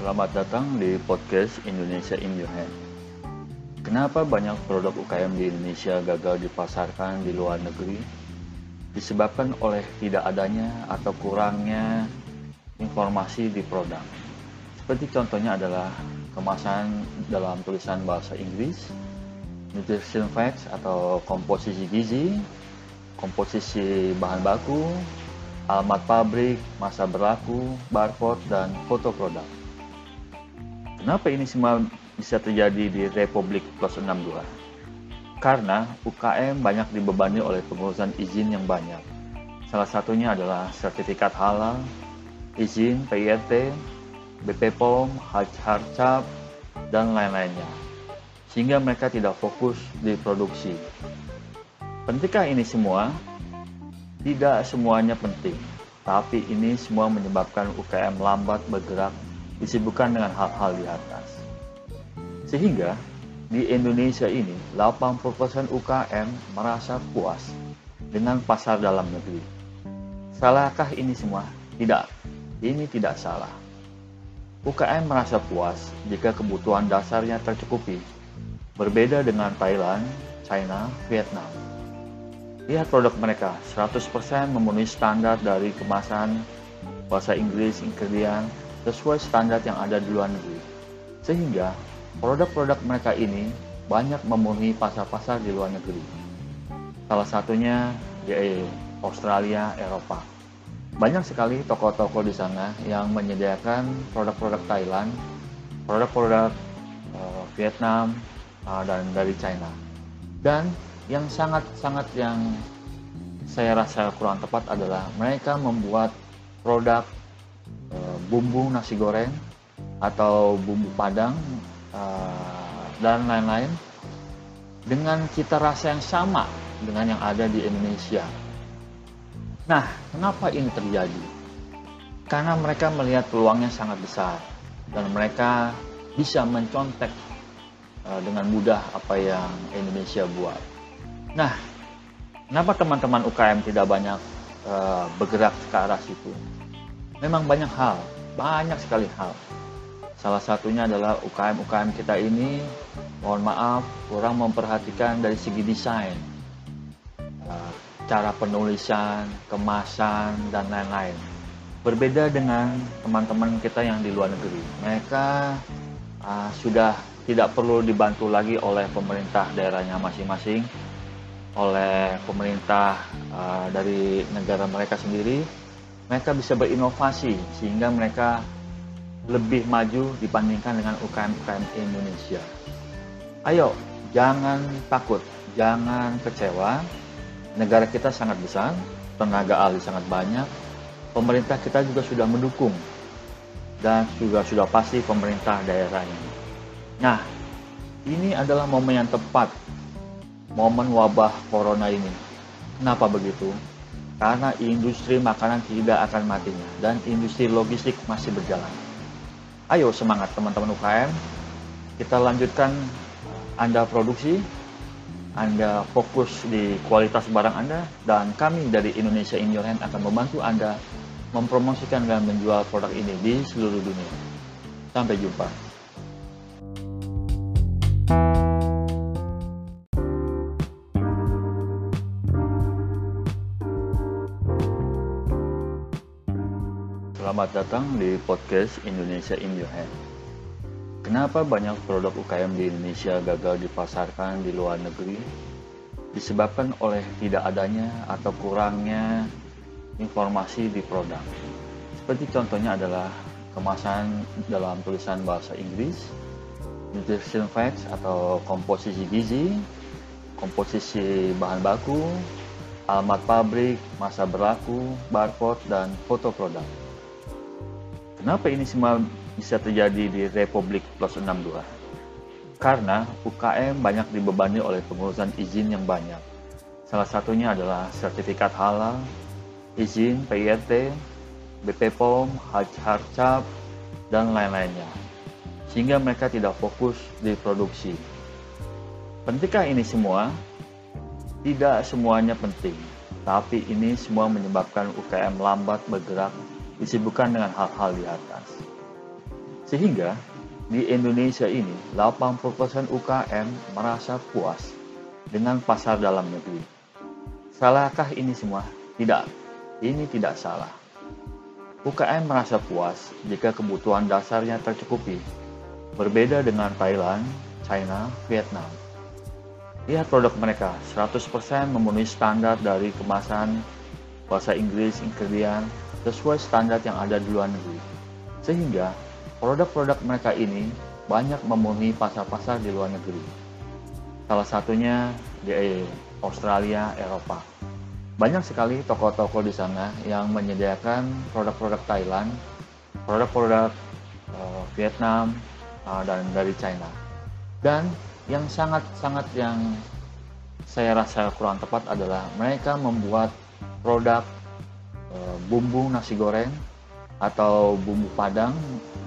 Selamat datang di podcast Indonesia in Your Hand. Kenapa banyak produk UKM di Indonesia gagal dipasarkan di luar negeri? Disebabkan oleh tidak adanya atau kurangnya informasi di produk. Seperti contohnya adalah kemasan dalam tulisan bahasa Inggris, nutrition facts atau komposisi gizi, komposisi bahan baku, alamat pabrik, masa berlaku, barcode, dan foto produk. Kenapa ini semua bisa terjadi di Republik Plus 62? Karena UKM banyak dibebani oleh pengurusan izin yang banyak. Salah satunya adalah sertifikat halal, izin PIRT, BP POM, Harcap, dan lain-lainnya. Sehingga mereka tidak fokus di produksi. Pentingkah ini semua? Tidak semuanya penting, tapi ini semua menyebabkan UKM lambat bergerak disibukkan dengan hal-hal di atas. Sehingga di Indonesia ini 80% UKM merasa puas dengan pasar dalam negeri. Salahkah ini semua? Tidak. Ini tidak salah. UKM merasa puas jika kebutuhan dasarnya tercukupi. Berbeda dengan Thailand, China, Vietnam. Lihat produk mereka, 100% memenuhi standar dari kemasan, bahasa Inggris, ingredient, sesuai standar yang ada di luar negeri. Sehingga produk-produk mereka ini banyak memenuhi pasar-pasar di luar negeri. Salah satunya di Australia, Eropa. Banyak sekali toko-toko di sana yang menyediakan produk-produk Thailand, produk-produk uh, Vietnam, uh, dan dari China. Dan yang sangat-sangat yang saya rasa kurang tepat adalah mereka membuat produk Eh, bumbu nasi goreng atau bumbu padang uh, dan lain-lain dengan cita rasa yang sama dengan yang ada di Indonesia. Nah, kenapa ini terjadi? Karena mereka melihat peluangnya sangat besar dan mereka bisa mencontek uh, dengan mudah apa yang Indonesia buat. Nah, kenapa teman-teman UKM tidak banyak uh, bergerak ke arah situ? Memang banyak hal, banyak sekali hal. Salah satunya adalah UKM-UKM kita ini, mohon maaf, kurang memperhatikan dari segi desain, eh, cara penulisan, kemasan, dan lain-lain. Berbeda dengan teman-teman kita yang di luar negeri. Mereka uh, sudah tidak perlu dibantu lagi oleh pemerintah daerahnya masing-masing, oleh pemerintah uh, dari negara mereka sendiri, mereka bisa berinovasi sehingga mereka lebih maju dibandingkan dengan UKM-UKM Indonesia. Ayo, jangan takut, jangan kecewa. Negara kita sangat besar, tenaga ahli sangat banyak, pemerintah kita juga sudah mendukung dan juga sudah pasti pemerintah daerahnya. Nah, ini adalah momen yang tepat, momen wabah corona ini. Kenapa begitu? Karena industri makanan tidak akan matinya dan industri logistik masih berjalan. Ayo semangat teman-teman UKM, kita lanjutkan Anda produksi, Anda fokus di kualitas barang Anda, dan kami dari Indonesia In Your Hand akan membantu Anda mempromosikan dan menjual produk ini di seluruh dunia. Sampai jumpa. Selamat datang di podcast Indonesia in Your Hand. Kenapa banyak produk UKM di Indonesia gagal dipasarkan di luar negeri? Disebabkan oleh tidak adanya atau kurangnya informasi di produk. Seperti contohnya adalah kemasan dalam tulisan bahasa Inggris, nutrition facts atau komposisi gizi, komposisi bahan baku, alamat pabrik, masa berlaku, barcode, dan foto produk. Kenapa ini semua bisa terjadi di Republik Plus 62? Karena UKM banyak dibebani oleh pengurusan izin yang banyak. Salah satunya adalah sertifikat halal, izin PIRT, BP POM, Harcap, dan lain-lainnya. Sehingga mereka tidak fokus di produksi. Pentingkah ini semua? Tidak semuanya penting, tapi ini semua menyebabkan UKM lambat bergerak disibukkan dengan hal-hal di atas. Sehingga di Indonesia ini 80% UKM merasa puas dengan pasar dalam negeri. Salahkah ini semua? Tidak. Ini tidak salah. UKM merasa puas jika kebutuhan dasarnya tercukupi. Berbeda dengan Thailand, China, Vietnam. Lihat produk mereka, 100% memenuhi standar dari kemasan, bahasa Inggris, ingredient, sesuai standar yang ada di luar negeri. Sehingga produk-produk mereka ini banyak memenuhi pasar-pasar di luar negeri. Salah satunya di Australia, Eropa. Banyak sekali toko-toko di sana yang menyediakan produk-produk Thailand, produk-produk uh, Vietnam, uh, dan dari China. Dan yang sangat-sangat yang saya rasa kurang tepat adalah mereka membuat produk uh, bumbu nasi goreng atau bumbu padang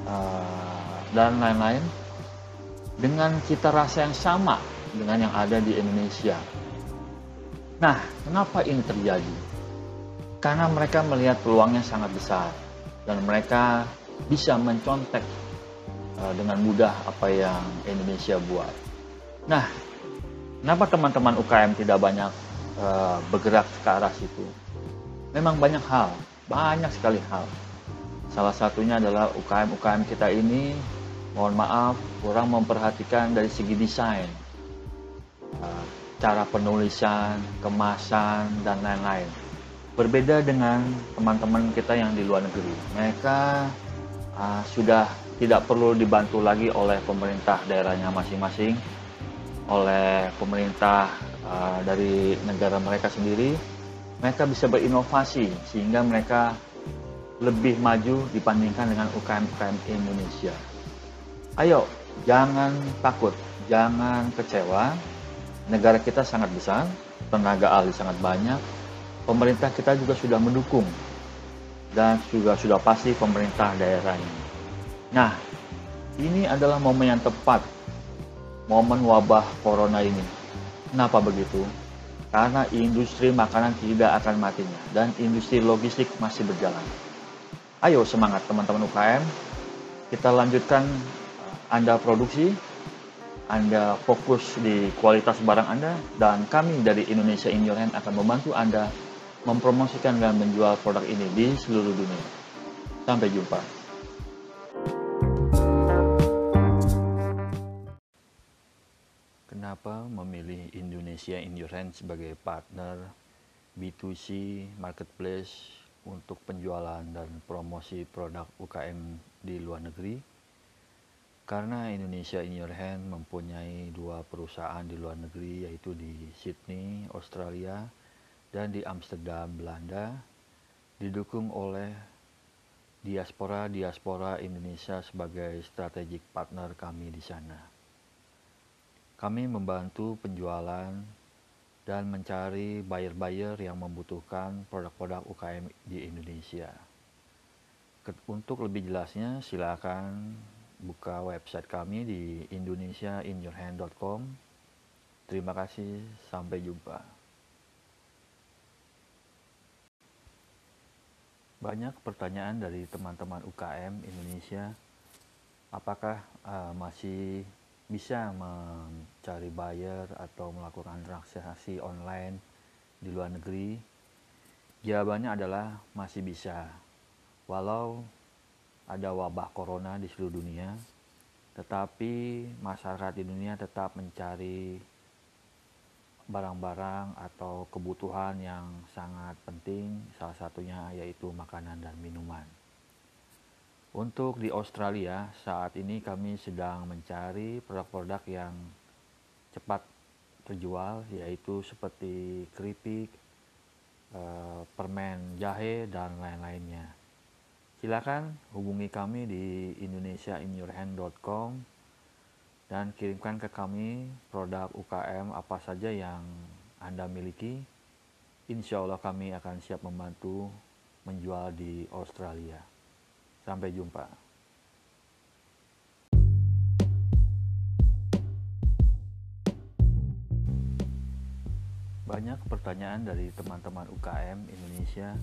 uh, dan lain-lain dengan cita rasa yang sama dengan yang ada di Indonesia. Nah, kenapa ini terjadi? Karena mereka melihat peluangnya sangat besar dan mereka bisa mencontek uh, dengan mudah apa yang Indonesia buat. Nah, kenapa teman-teman UKM tidak banyak bergerak ke arah situ? Memang banyak hal, banyak sekali hal. Salah satunya adalah UKM-UKM kita ini, mohon maaf, kurang memperhatikan dari segi desain, uh, cara penulisan, kemasan, dan lain-lain. Berbeda dengan teman-teman kita yang di luar negeri. Mereka uh, sudah tidak perlu dibantu lagi oleh pemerintah daerahnya masing-masing, oleh pemerintah uh, dari negara mereka sendiri. Mereka bisa berinovasi sehingga mereka lebih maju dibandingkan dengan UKM-UKM Indonesia. Ayo, jangan takut, jangan kecewa. Negara kita sangat besar, tenaga ahli sangat banyak, pemerintah kita juga sudah mendukung dan juga sudah pasti pemerintah daerah ini. Nah, ini adalah momen yang tepat, momen wabah corona ini. Kenapa begitu? Karena industri makanan tidak akan matinya dan industri logistik masih berjalan. Ayo semangat teman-teman UKM. Kita lanjutkan eh, Anda produksi, Anda fokus di kualitas barang Anda, dan kami dari Indonesia In Your Hand akan membantu Anda mempromosikan dan menjual produk ini di seluruh dunia. Sampai jumpa. Kenapa memilih Indonesia Hand sebagai partner B2C marketplace untuk penjualan dan promosi produk UKM di luar negeri karena Indonesia in your hand mempunyai dua perusahaan di luar negeri yaitu di Sydney, Australia dan di Amsterdam, Belanda didukung oleh diaspora-diaspora Indonesia sebagai strategic partner kami di sana. Kami membantu penjualan dan mencari buyer-buyer yang membutuhkan produk-produk UKM di Indonesia. Untuk lebih jelasnya, silakan buka website kami di indonesiainyourhand.com. Terima kasih, sampai jumpa. Banyak pertanyaan dari teman-teman UKM Indonesia, apakah uh, masih bisa mencari buyer atau melakukan transaksi online di luar negeri? Jawabannya adalah masih bisa. Walau ada wabah corona di seluruh dunia, tetapi masyarakat di dunia tetap mencari barang-barang atau kebutuhan yang sangat penting, salah satunya yaitu makanan dan minuman. Untuk di Australia, saat ini kami sedang mencari produk-produk yang cepat terjual, yaitu seperti keripik, eh, permen jahe, dan lain-lainnya. Silakan hubungi kami di indonesiainyourhand.com dan kirimkan ke kami produk UKM apa saja yang Anda miliki. Insya Allah kami akan siap membantu menjual di Australia. Sampai jumpa. Banyak pertanyaan dari teman-teman UKM Indonesia,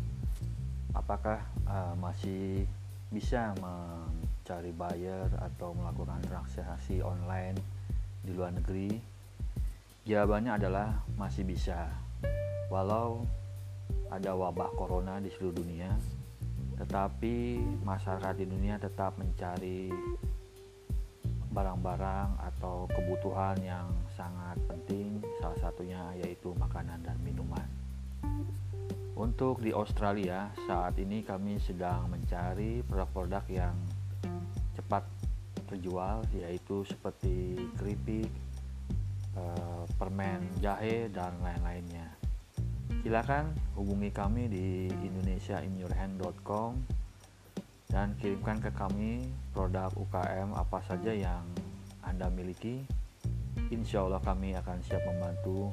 apakah uh, masih bisa mencari buyer atau melakukan transaksi online di luar negeri? Jawabannya adalah masih bisa. Walau ada wabah corona di seluruh dunia, tetapi masyarakat di dunia tetap mencari barang-barang atau kebutuhan yang sangat penting, salah satunya yaitu makanan dan minuman. Untuk di Australia, saat ini kami sedang mencari produk-produk yang cepat terjual, yaitu seperti keripik, eh, permen jahe, dan lain-lainnya. Silakan hubungi kami di indonesiainyourhand.com dan kirimkan ke kami produk UKM apa saja yang Anda miliki. Insya Allah kami akan siap membantu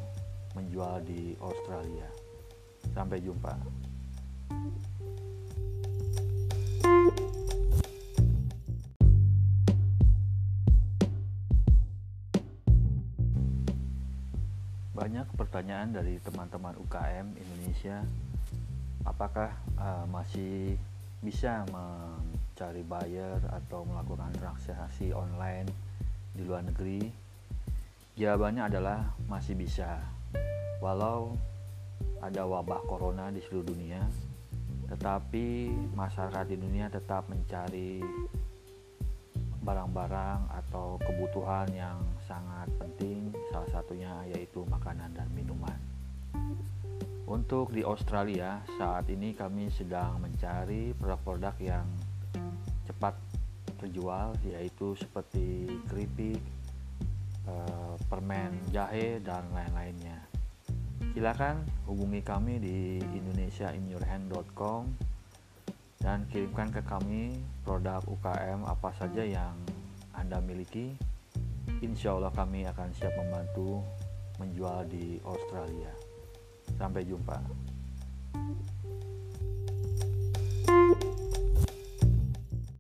menjual di Australia. Sampai jumpa. Banyak pertanyaan dari teman-teman UKM Indonesia, apakah uh, masih bisa mencari buyer atau melakukan transaksi online di luar negeri? Jawabannya adalah masih bisa. Walau ada wabah corona di seluruh dunia, tetapi masyarakat di dunia tetap mencari barang-barang atau kebutuhan yang sangat penting, salah satunya yaitu makanan dan minuman. Untuk di Australia, saat ini kami sedang mencari produk-produk yang cepat terjual, yaitu seperti keripik, eh, permen jahe, dan lain-lainnya. Silakan hubungi kami di indonesiainyourhand.com dan kirimkan ke kami produk UKM apa saja yang Anda miliki. Insya Allah kami akan siap membantu menjual di Australia. Sampai jumpa.